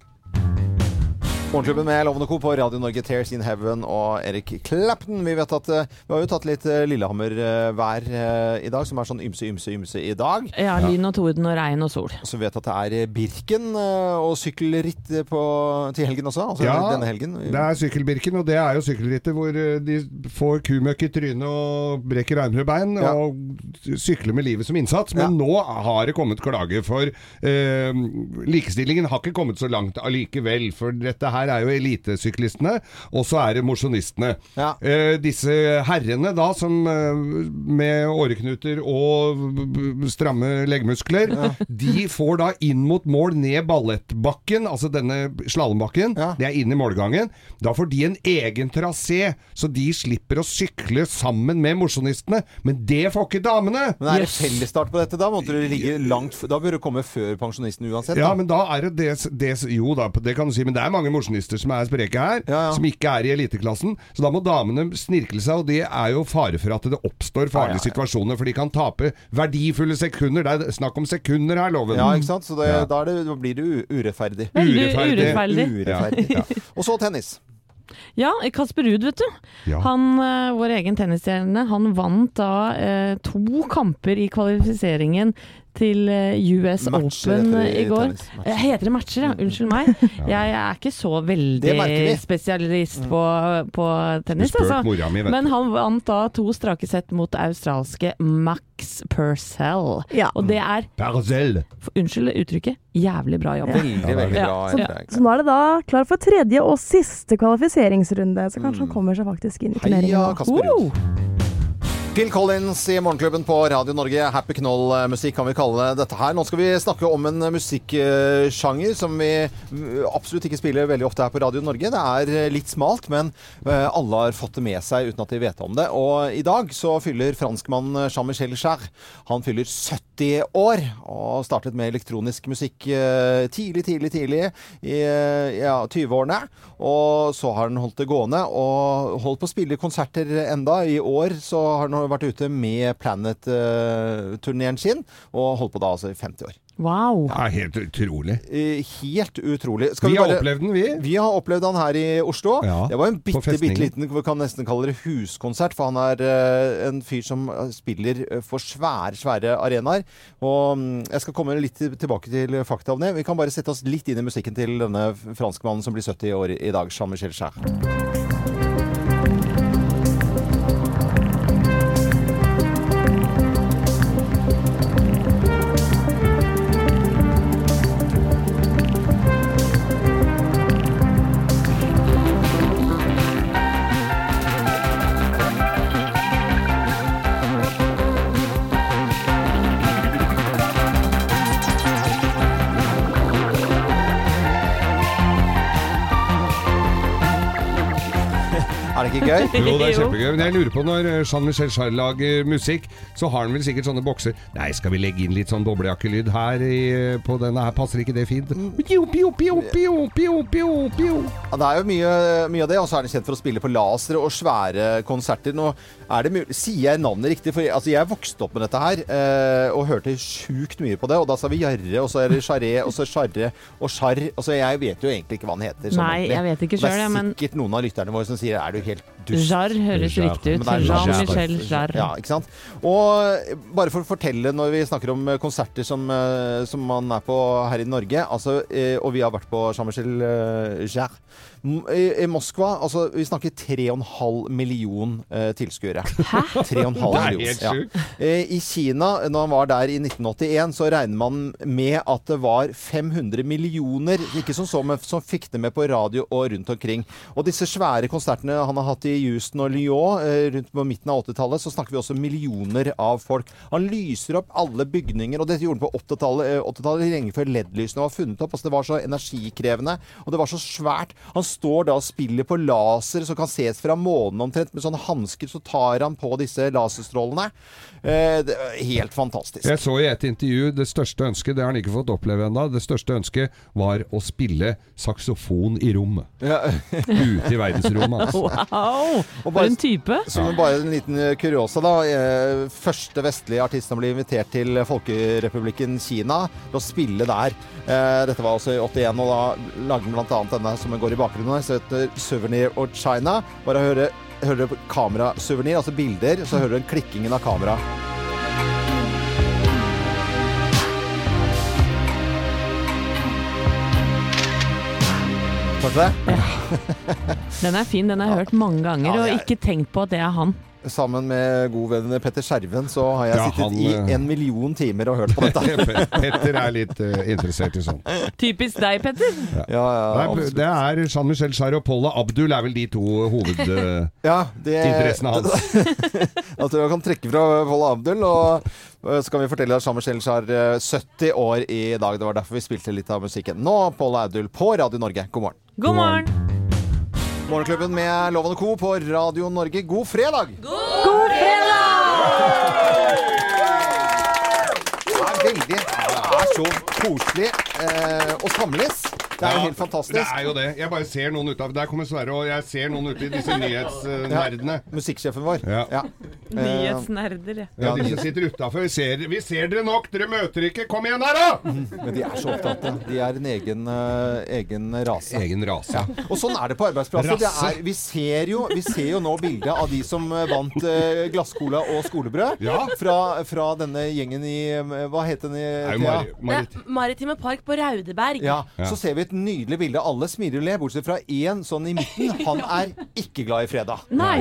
Morgenklubben med Lovende Co. på Radio Norge, Tears in Heaven og Erik Clapton. Vi vet at eh, vi har jo tatt litt eh, Lillehammer-vær eh, i dag, som er sånn ymse, ymse, ymse i dag. Ja, lyn og torden og regn og sol. Så vi vet at det er Birken og sykkelritt på, til helgen også. Altså denne helgen. det er sykkelbirken, og det er jo sykkelrittet hvor de får kumøkk i trynet og brekker armer og bein, Ja. og sykler med livet som innsats. Men nå har det kommet klage for eh, Likestillingen har ikke kommet så langt allikevel, for dette her er jo elitesyklistene, og så er det mosjonistene. Eh, disse herrene da, som eh, med åreknuter og stramme leggmuskler, de får da inn mot mål ned ballettbakken, altså denne slalåmbakken. Det er inn i målgangen. Da får de en egen trasé, så de slipper å sykle sammen med mosjonistene. Men det får ikke damene! Men er det fellesstart på dette da? Måtte du ligge langt f Da bør du komme før pensjonisten uansett. Ja, men da er det det, det Jo da, det kan du si, men det er mange mosjonister som er spreke her, som ikke er i eliteklassen. Så da må damene snirkle seg, og det er jo fare for at det oppstår farlige Ja, ja, ja. situasjoner, for de kan tape verdifulle sekunder. Det er snakk om sekunder her, loven. Ja, ikke sant? Så det, Ja. da, er det, da blir det u urettferdig. Urettferdig. Urettferdig. Ja. *laughs* Og så tennis. Ja, Kasper Ruud, vet du. Ja. Han, eh, vår egen tennisstjerne, han vant da eh, to kamper i kvalifiseringen til eh, US Matcher Open heter det eh, i går. tennis. Eh, Heter det matcher, ja? Unnskyld meg. *laughs* Jeg er ikke så veldig spesialist på, på tennis, altså. mi. Men han vant da to strake sett mot australske Max Purcell. Og det er Parcell. Unnskyld uttrykket. Jævlig bra jobb. Veldig, veldig bra. Så, så nå er det da klar for tredje og siste kvalifiseringsrunde, så kanskje han kommer seg faktisk inn i turneringen. Heia. Kasper Ruud. Phil Collins i Morgenklubben på Radio Norge. Happy knoll-musikk kan vi kalle dette her. Nå skal vi snakke om en musikksjanger som vi mm, absolutt ikke spiller veldig ofte her på Radio Norge. Det er eh, litt smalt, men eh, alle har fått det med seg uten at de vet om det. Og i dag så fyller franskmannen Jean-Michel Jarre Han fyller 70 år og startet med elektronisk musikk eh, tidlig, tidlig, tidlig i eh, ja, 20-årene. Og så har han holdt det gående og holdt på å spille konserter enda. I år så har han vært ute med Planet-turneen sin, og holdt på da altså i 50 år. Wow. Det er helt utrolig. Eh, Helt utrolig. Vi har opplevd den, vi. Vi har opplevd han her i Oslo. Ja, det var en bitte, bitte liten Vi kan nesten kalle det huskonsert, for han er uh, en fyr som eh, spiller for svære, svære arenaer. Og mm, jeg skal komme litt tilbake til fakta om det. Vi kan bare sette oss litt inn i musikken til denne franskmannen som blir 70 år i dag, Jean-Michel Jarre. Er det ikke gøy? Jo, det er kjempegøy. Men jeg lurer på når eh, Jean-Michel Jarre lager musikk, så har han vel sikkert sånne bokser Nei, skal vi legge inn litt sånn boblejakkelyd her i, på denne her? Passer ikke det fint? Pio, pio, pio, pio, pio, pio, pio. Ja, det er jo mye, mye av det, og så er han kjent for å spille på lasere og svære konserter. Nå er det mulig Sier jeg navnet riktig? For altså, jeg vokste opp med dette her eh, og hørte sjukt mye på det. Og da sa vi Jarre, og så er det Charré, og så Charre og Charr. Altså, jeg vet jo egentlig ikke hva han heter. sånn Nei, jeg vet ikke Og selv, Det er men- sikkert noen av lytterne våre som sier er du helt dust? Jarre høres Jarre. riktig ut. Jean-Michel Jarre. Ja, ikke sant? Og bare for å fortelle når vi snakker om eh, konserter som, eh, som man er på her i Norge, altså, eh, og vi har vært på Jean-Michel Jarre I, I Moskva, altså vi snakker 3,5 million eh, tilskuere. Hæ? 3,5 Det er million. helt ja. sjukt. Eh, I Kina, når han var der i 1981, så regner man med at det var 500 millioner, ikke som så, men som fikk det med på radio og rundt omkring. Og disse svære konsertene han har hatt i Houston og Lyon eh, rundt på midten av 80-tallet, så snakker vi også millioner av folk. Han lyser opp alle bygninger, og dette gjorde han på 80-tallet, eh, 80-tallet lenge før LED-lysene var funnet opp. Altså det var så energikrevende, og det var så svært. Han står da og spiller på laser som kan ses fra månen omtrent, med sånne hansker, så tar han på disse laserstrålene. Eh, det helt fantastisk. Jeg så i et intervju det største ønsket, det har han ikke fått oppleve ennå, det største ønsket var å spille saksofon i rommet. Ja. *laughs* Ute i verdensrommet. Altså. Wow! Og For en type. Som bare en liten eh, kuriosa, da. Eh, Første vestlige artist som ble invitert til Folkerepublikken Kina til å spille der. Eh, Dette var også i 81, og da lagde han bl.a. denne som går i bakgrunnen her, som heter 'Souvenir of China'. Bare høre, høre kamerasouvenir, altså bilder, så hører du den klikkingen av kamera. Hørte du det? Den er fin, den har jeg hørt mange ganger, Ja, og ikke tenkt på at det er han. Sammen med god venn Petter Skjerven så har jeg Ja, sittet han, i eh, en million timer og hørt på dette. *laughs* Petter er litt uh, interessert i sånn. Typisk deg, Petter. Ja, ja, Nei, det er Jean-Michel Jarre og Paula Abdul er vel de to hovedinteressene *laughs* Ja, hans. *laughs* Jeg tror jeg kan trekke fra Paul Abdul. Og så kan vi fortelle at Jean-Michel øh, 70 år i dag. Det var derfor vi spilte litt av musikken. Nå Paul Abdul på Radio Norge. God morgen. God morgen. Morgenklubben med Loven og Co. på Radio Norge. God fredag! God fredag! Det er veldig Det er så koselig eh, å samles. Det er jo Ja, helt fantastisk. Det er jo det. Jeg bare ser noen ut av Der kommer Sverre, og jeg ser noen ute i disse *laughs* nyhetsnerdene. Ja, musikksjefen vår. Ja. Ja. *laughs* Nyhetsnerder, ja. Ja, de som sitter utafor. Vi, ser- vi ser dere nok, dere møter ikke. Kom igjen her, da! *laughs* Men de er så opptatt. De er en egen, eh, egen rase. Egen rase. Ja. Og sånn er det på arbeidsplasser. Det er, vi, ser jo, vi ser jo nå bildet av de som eh, vant eh, glasscola og skolebrød. Ja. Fra, fra denne gjengen i Hva het den i Thea? Mari- Marit. Maritime Park på Raudeberg. Ja, Ja. Så ser vi et nydelig bilde. Alle smiler og ler, bortsett fra én sånn i midten. *laughs* Han er ikke glad i fredag. Nei,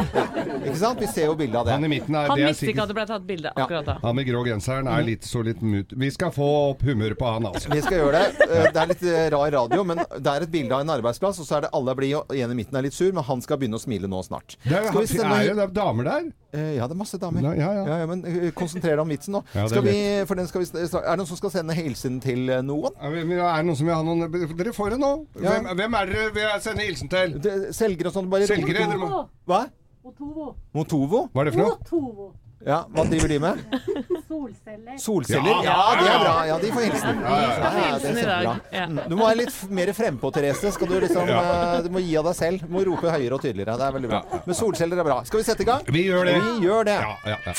Ikke sant? Vi ser jo bilde av Han i det. midten er, han det er visste ikke sikkert at det ble tatt bilde akkurat da. Han med grå genseren er litt så litt mut... Vi skal få opp humøret på han, altså. Vi skal gjøre det. Eh, Det er litt eh, rar radio, men det er et bilde av en arbeidsplass, og så er det alle er blide, og en i midten er litt sur, men han skal begynne å smile nå snart. Det er, Skal vi sende er det, det er damer der? Eh, ja, det er masse damer. Ja, ja, ja. men eh, konsentrer deg om vitsen nå. Ja, det skal vi, for den skal vi, er det noen som skal sende hilsen til eh, noen? Ja, Er det noen som vil ha noen Dere får det nå. Ja. Hvem, hvem er dere vil sende hilsen til? Selgere og sånn. Bare Selgere, må- Hva? Motovo. Motovo? Hva er det for noe? Motovo. Ja, Hva driver de med? *laughs* Solceller. Solceller? Ja, Ja, de er bra. ja. De får hilsen. Ja, ja, ja. Det er kjempebra. Mm. Du må være litt mer frempå, Therese. Skal du liksom eh, Du må gi av deg selv. Du må rope høyere og tydeligere. Det er veldig bra. Men solceller er bra. Skal vi sette i gang? Vi gjør det. Vi gjør det.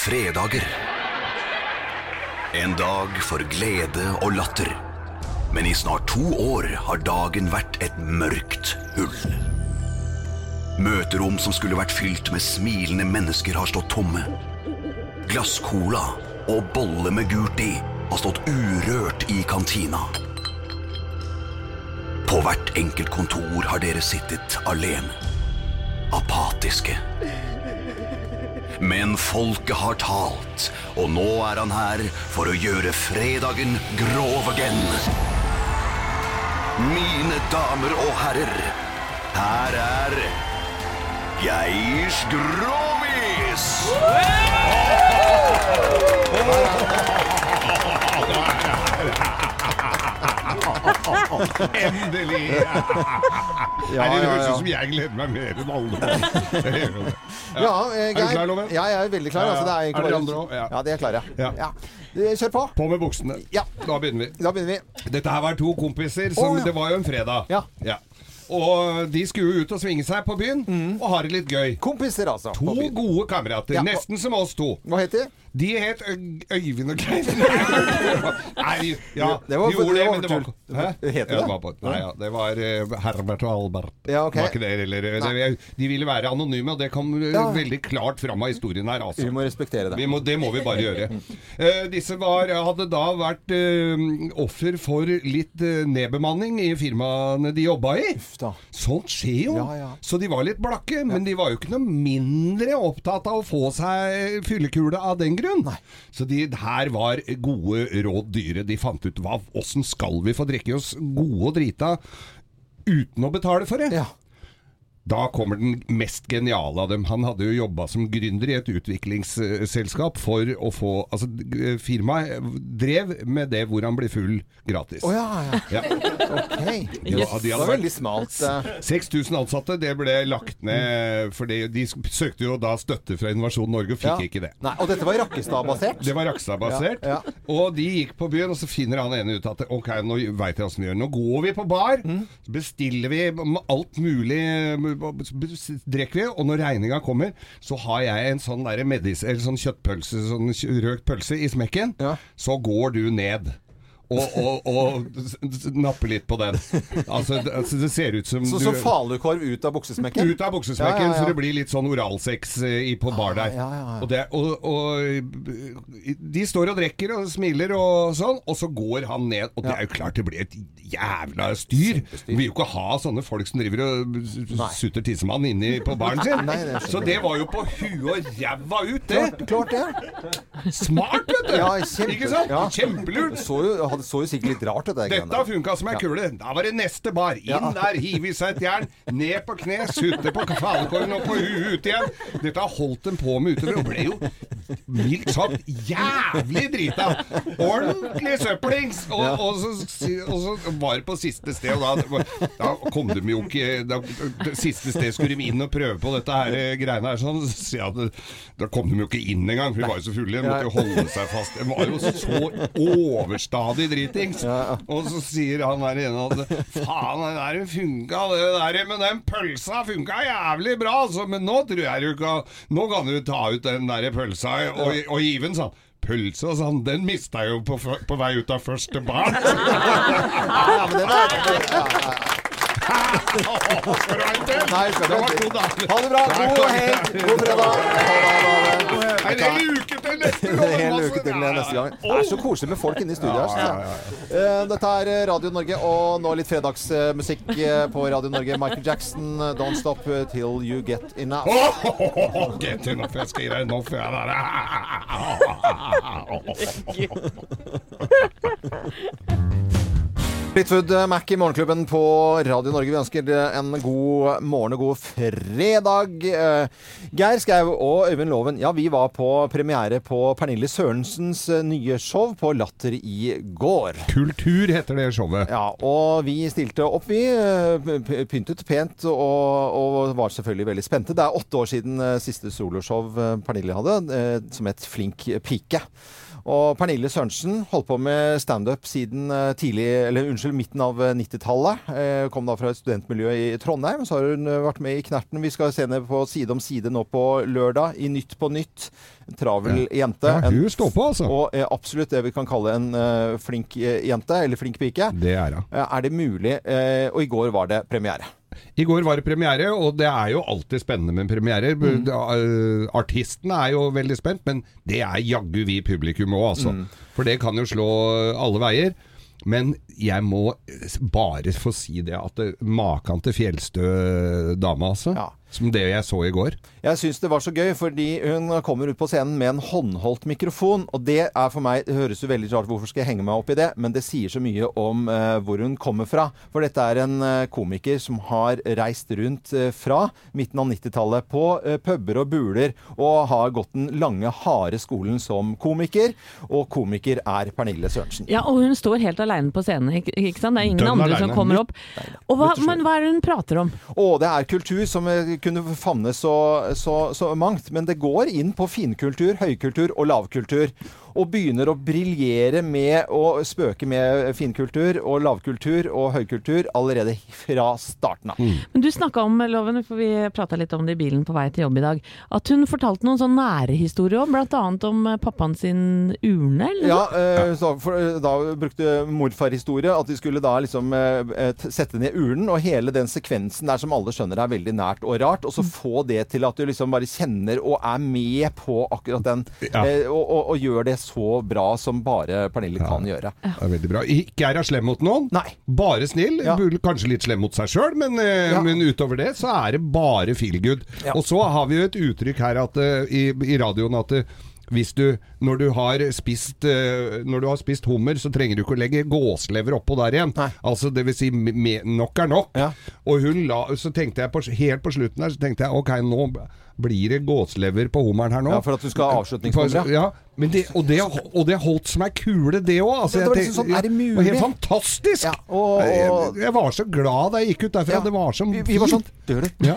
Fredager. En dag for glede og latter. Men i snart to år har dagen vært et mørkt hull. Møterom som skulle vært fylt med smilende mennesker, har stått tomme. Glasscola og bolle med gult i har stått urørt i kantina. På hvert enkelt kontor har dere sittet alene. Apatiske. Men folket har talt, og nå er han her for å gjøre fredagen grov again. Mine damer og herrer, her er Geirs Grovis! *laughs* Endelig! Ja, det ja, høres ut som jeg gleder meg mer enn alle. *laughs* Ja, eh, Er du klar, Loven? Ja, jeg er veldig klar. Ja, ja. Altså, det er, egentlig Er dere andre òg? Ja. Ja, de er klare. Ja. Ja. Eh, Kjør på. På med buksene. Da begynner vi. Da begynner vi. Dette her var to kompiser. Som, oh, ja. Det var jo en fredag. Ja. Og de skulle jo ut og svinge seg på byen, og ha det litt gøy. Kompiser, altså. To gode kamerater. Ja. Nesten som oss to. Hva heter de? De het Øyvind og Geir. *laughs* Nei, ja, Det var- de gjorde det men det var. Hæ? Heter Ja, det? var Nei, ja, det var eh, Herbert og Albert. Ja, okay. Var ikke det, eller, det, De ville være anonyme, og det kom eh, Ja. veldig klart fram av historien her. Altså. Vi må respektere det. Vi må, det må vi bare gjøre. Uh, *laughs* disse var, hadde da vært uh, offer for litt eh, nedbemanning i firmaene de jobba i. Sånt skjer jo. Ja, ja. Så de var litt blakke, men de var jo ikke noe mindre opptatt av å få seg fyllekule av den grunn. Så de her var gode råd dyre. De fant ut hva, åssen skal vi få drikke oss gode og drita uten å betale for det? Da kommer den mest geniale av dem. Han hadde jo jobba som gründer i et utviklingsselskap for å få Altså, firmaet drev med det hvor han ble full gratis. Å ja, ja. Ja. Ok. Ja, Yes. de Det var veldig smalt. eh. 6000 ansatte, det ble lagt ned fordi de søkte jo da støtte fra Innovasjon Norge og fikk Ja. ikke det. Nei, og dette var Rakkestad-basert? Det var Rakkestad-basert. Ja, Og de gikk på byen, og så finner han ene ut at ok, nå veit jeg åssen vi gjør. Nå går vi på bar, Mm. bestiller vi alt mulig, drikker vi, og når regninga kommer, så har jeg en sånn, medis, eller sånn kjøttpølse, sånn røkt pølse i smekken. Så går du ned. Og, og, og s- litt på den. Altså, det, altså, det ser ut som Så, du så falukorv ut av buksesmekken? ut av buksesmekken, Ja, ja, ja. så det blir litt sånn oralsex eh, i- på bar der. Og, det, og, og de står og drikker og smiler og sånn, og så går han ned. Og det er jo klart det blir et jævla styr. Vi vil jo ikke ha sånne folk som driver og sutter tissemann inni på baren sin. Nei, det så det var jo på huet og ræva ut, det. Klart, klart det. Smart, vet du! Ja, kjempe, Ikke sant? Kjempelurt. Så jo, det så jo sikkert litt rart ut, det Dette funka som ei kule. Da var det neste bar. Inn Ja. der, hive i seg et jern, ned på kne, sutte på *laughs* falukorven og på huet ut igjen. Dette holdt dem på med utover, og ble jo mildt sagt jævlig drita. Ordentlig søppelings! Og, Ja. og, så, og så var det på siste sted, og da, da kom de jo ikke da, Siste sted skulle de inn og prøve på dette her eh, greiene her, sånn. Så ja, da kom de jo ikke inn engang, for de var jo så fulle. De måtte jo holde seg fast. De var jo så overstadig dritings. Og så sier han der ene at faen, det der funka, det der, men den pølsa funka jævlig bra, altså. Men nå tror jeg du kan Nå kan du ta ut den der pølsa og, og give den, sa. Pølsa, sa han, den mista jeg jo på, på vei ut av første barn. *laughs* *laughs* Ja, men det var... Nei, skal du ikke. Ha det bra. God helg. God fredag. En hel uke til neste En gang! hel altså. uke til neste gang. Det er så koselig med folk inne i studio her. Jeg. Eh, Dette er Radio Norge, og nå litt fredagsmusikk eh, på Radio Norge. Michael Jackson, eh, 'Don't Stop Till You Get Enough'. Get enough, jeg skal gi deg enough. Ja, der. Fleetwood Mac i Morgenklubben på Radio Norge. Vi ønsker en god morgen og god fredag. Eh, Geir Skau og Øyvind Loven, ja, vi var på premiere på Pernille Sørensens eh, nye show på Latter i går. Kultur heter det showet. Ja, og vi stilte opp, vi. eh, Pyntet pent og, og var selvfølgelig veldig spente. Det er åtte år siden siste soloshow Pernille hadde, som het Flink pike. Og Pernille Sørensen holdt på med standup siden eh, tidlig, eller unnskyld, midten av eh, 90-tallet. Eh, Kom da fra et studentmiljø i Trondheim. Så har hun eh, vært med i Knerten. Vi skal se henne på Side om side nå på lørdag i Nytt på Nytt. En travel jente. Ja, hun står på, altså. Og eh, absolutt det vi kan kalle en eh, flink eh, jente, eller flink pike. Det er hun. Eh, er det mulig? Eh, og i går var det premiere. I går var det premiere, og det er jo alltid spennende med premierer. Mm. Øh, Artistene er jo veldig spent, men det er jaggu vi publikum òg, altså. Mm. For det kan jo slå alle veier. Men jeg må bare få si det at det, maken til fjellstø dame, altså. Som det jeg så i går. Jeg syns det var så gøy, fordi hun kommer ut på scenen med en håndholdt mikrofon. Og det er for meg Det høres jo veldig rart Hvorfor skal jeg henge meg opp i det? Men det sier så mye om eh, hvor hun kommer fra. For dette er en eh, komiker som har reist rundt eh, fra midten av 90-tallet på eh, puber og buler, og har gått den lange, harde skolen som komiker. Og komiker er Pernille Sørensen. Ja, og hun står helt alene på scenen, ikke, ikke sant? Det er ingen Dønn andre alene. som kommer opp. Og hva, men hva er det hun prater om? Å, det er kultur som eh, kunne favne så, så, så mangt. Men det går inn på finkultur, høykultur og lavkultur. Og begynner å briljere med å spøke med finkultur og lavkultur og høykultur allerede fra starten av. Men du snakka om Loven, for vi prata litt om det i bilen på vei til jobb i dag. At hun fortalte noen sånn nære historier òg, bl.a. om eh, pappaen sin urne, eller Ja, eh, så, for, eh, da brukte morfarhistorie at de skulle da liksom eh, eh, sette ned urnen, og hele den sekvensen der som alle skjønner er veldig nært og rart, og så få det til at du liksom bare kjenner og er med på akkurat den, Ja. eh, og, og, og gjør det så bra som bare Pernille kan gjøre. Det er veldig bra. Ikke er hun slem mot noen. Nei. Bare snill. Kanskje litt slem mot seg sjøl, men, eh, Ja. men utover det så er det bare feel good. Og så har vi jo et uttrykk her at, eh, i, i radioen at eh, hvis du, når du har spist Når du har spist hummer, så trenger du ikke å legge gåslever oppå der igjen. Altså det vil si me, nok er nok. Og hun la, så tenkte jeg på, helt på slutten her, så tenkte jeg ok, nå blir det gåslever på hummeren her nå. Ja, for at du skal ha avslutningsnummer, Ja, men det, og, det, og det holdt som ei kule, det òg. Altså, Det var liksom sånn, det var helt fantastisk! Ja, og- og- jeg, jeg var så glad da jeg gikk ut derfra. Det var så Vi, vi var sånn Ja.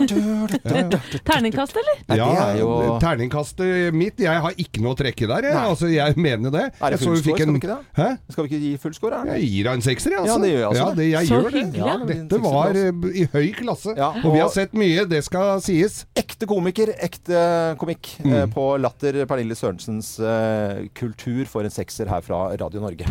Terningkast, eller? Ja, jo- Terningkastet mitt Jeg har ikke noe å trekke der. Jeg, altså, jeg mener det. Er det full hun fikk skal vi ikke det? Hæ? Skal vi ikke gi full score? er? Jeg gir henne en sekser, jeg, altså. Ja, det gjør jeg altså. Ja, det, jeg Så gjør det. hyggelig, ja. Dette var eh, i høy klasse. og vi har sett mye, det skal sies. Ekte komiker, ekte komikk Mm. eh, på Latter. Pernille Sørensens eh, kultur for en sekser her fra Radio Norge.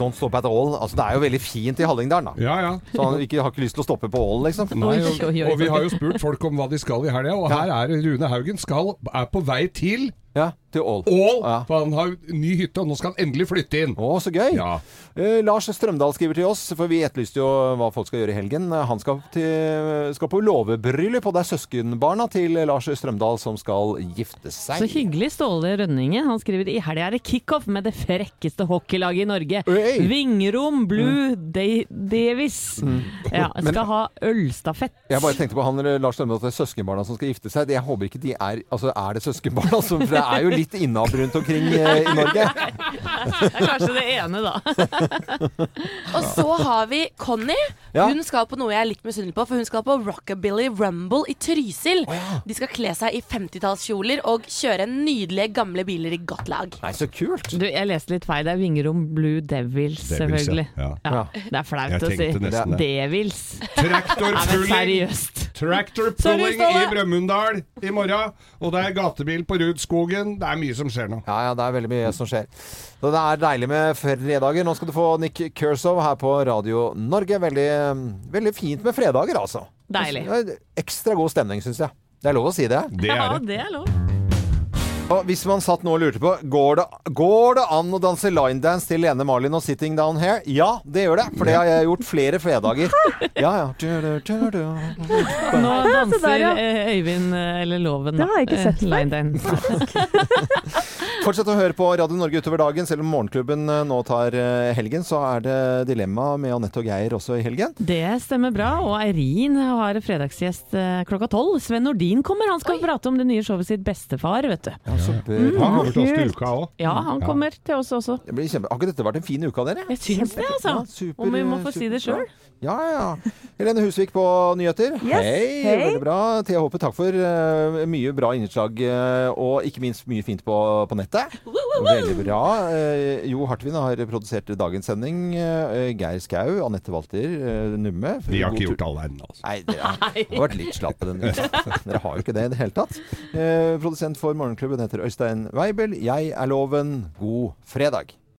Don't stop at all. Altså, det er jo veldig fint i Hallingdalen, da. Ja, ja. Så han ikke, har ikke lyst til å stoppe på Ålen, liksom. Nei, og, og vi har jo spurt folk om hva de skal i helga, og her er Rune Haugen skal, er på vei til Ja, til Ål. Ål, For han har ny hytte, og nå skal han endelig flytte inn. Å, så gøy. Ja. Eh, Lars Strømdal skriver til oss, for vi etterlyste jo hva folk skal gjøre i helgen. Eh, Han skal, til, skal på låvebryllup, og det er søskenbarna til Lars Strømdal som skal gifte seg. Så hyggelig, Ståle Rønninge. Han skriver i helga er det kickoff med det frekkeste hockeylaget i Norge. Hey. Vingrom Blue Da- Davis. Ja, skal Men- ha ølstafett. Jeg bare tenkte på han Lars Strømdal er søskenbarna som skal gifte seg. Jeg håper ikke de er Altså, er det søskenbarna som For det er jo litt innavl rundt omkring eh, i Norge. *laughs* Det er kanskje det ene, da. *laughs* Og så har vi Conny. Ja. Hun skal på noe jeg er litt misunnelig på, for hun skal på Rockabilly Rumble i Trysil. De skal kle seg i 50-tallskjoler og kjøre nydelige gamle biler i godt lag. Nei, så kult. Du, jeg leste litt feil. Det er Vingerom Blue Devils, selvfølgelig. ja. Ja, det er flaut å si. Devils. Devils. Traktorpulling seriøst. Traktorpulling *laughs* Sorry, i Ståle. Brumunddal i morgen. Og det er gatebil på Rudskogen. Det er mye som skjer nå. Ja, ja, det er veldig mye som skjer. Så det er deilig med fredager. Nå skal du få Nick Kershaw her på Radio Norge. Veldig, veldig fint med fredager, altså. Deilig. Ekstra god stemning, syns jeg. Det er lov å si det. ja, det er lov. Og hvis man satt nå og lurte på Går det, går det an å danse linedance til Lene Marlin og 'Sitting Down Here'? Ja, det gjør det. For det har jeg gjort flere fredager. Ja, ja. Du, du, du, du. Nå danser der, ja. eh, Øyvind, eh, eller Loven, Det har jeg ikke eh, sett før. *laughs* Fortsett å høre på Radio Norge utover dagen. Selv om Morgenklubben eh, nå tar eh, helgen, så er det Dilemma med Anette og Geir også i helgen. Det stemmer bra, og Eirin har fredagsgjest eh, klokka tolv. Sven Nordin kommer, han skal prate om det nye showet sitt Bestefar, vet du. Ja, så bra. Mm, Han kommer til oss til uka òg. Ja, han kommer til oss også. Det blir kjempe... Har ikke dette vært en fin uke av dere? Jeg syns det, altså. Ja, super, Om vi må få si det sjøl. Ja, ja. Helene Husvik på nyheter. Yes, Hei, hei. veldig bra. Thea Håpe, takk for mye bra innslag, og ikke minst mye fint på, på nettet. Veldig bra. Eh, jo Hartvin har produsert dagens sending. Eh, Geir Skau, Anette Walter eh, Numme. Vi har ikke gjort alle ennå. Altså. Nei, dere har, har vært litt slappe denne uka. Dere har jo ikke det i det hele tatt. Eh, produsent for Morgenklubben heter Øystein Weibel. Jeg er Loven. God fredag.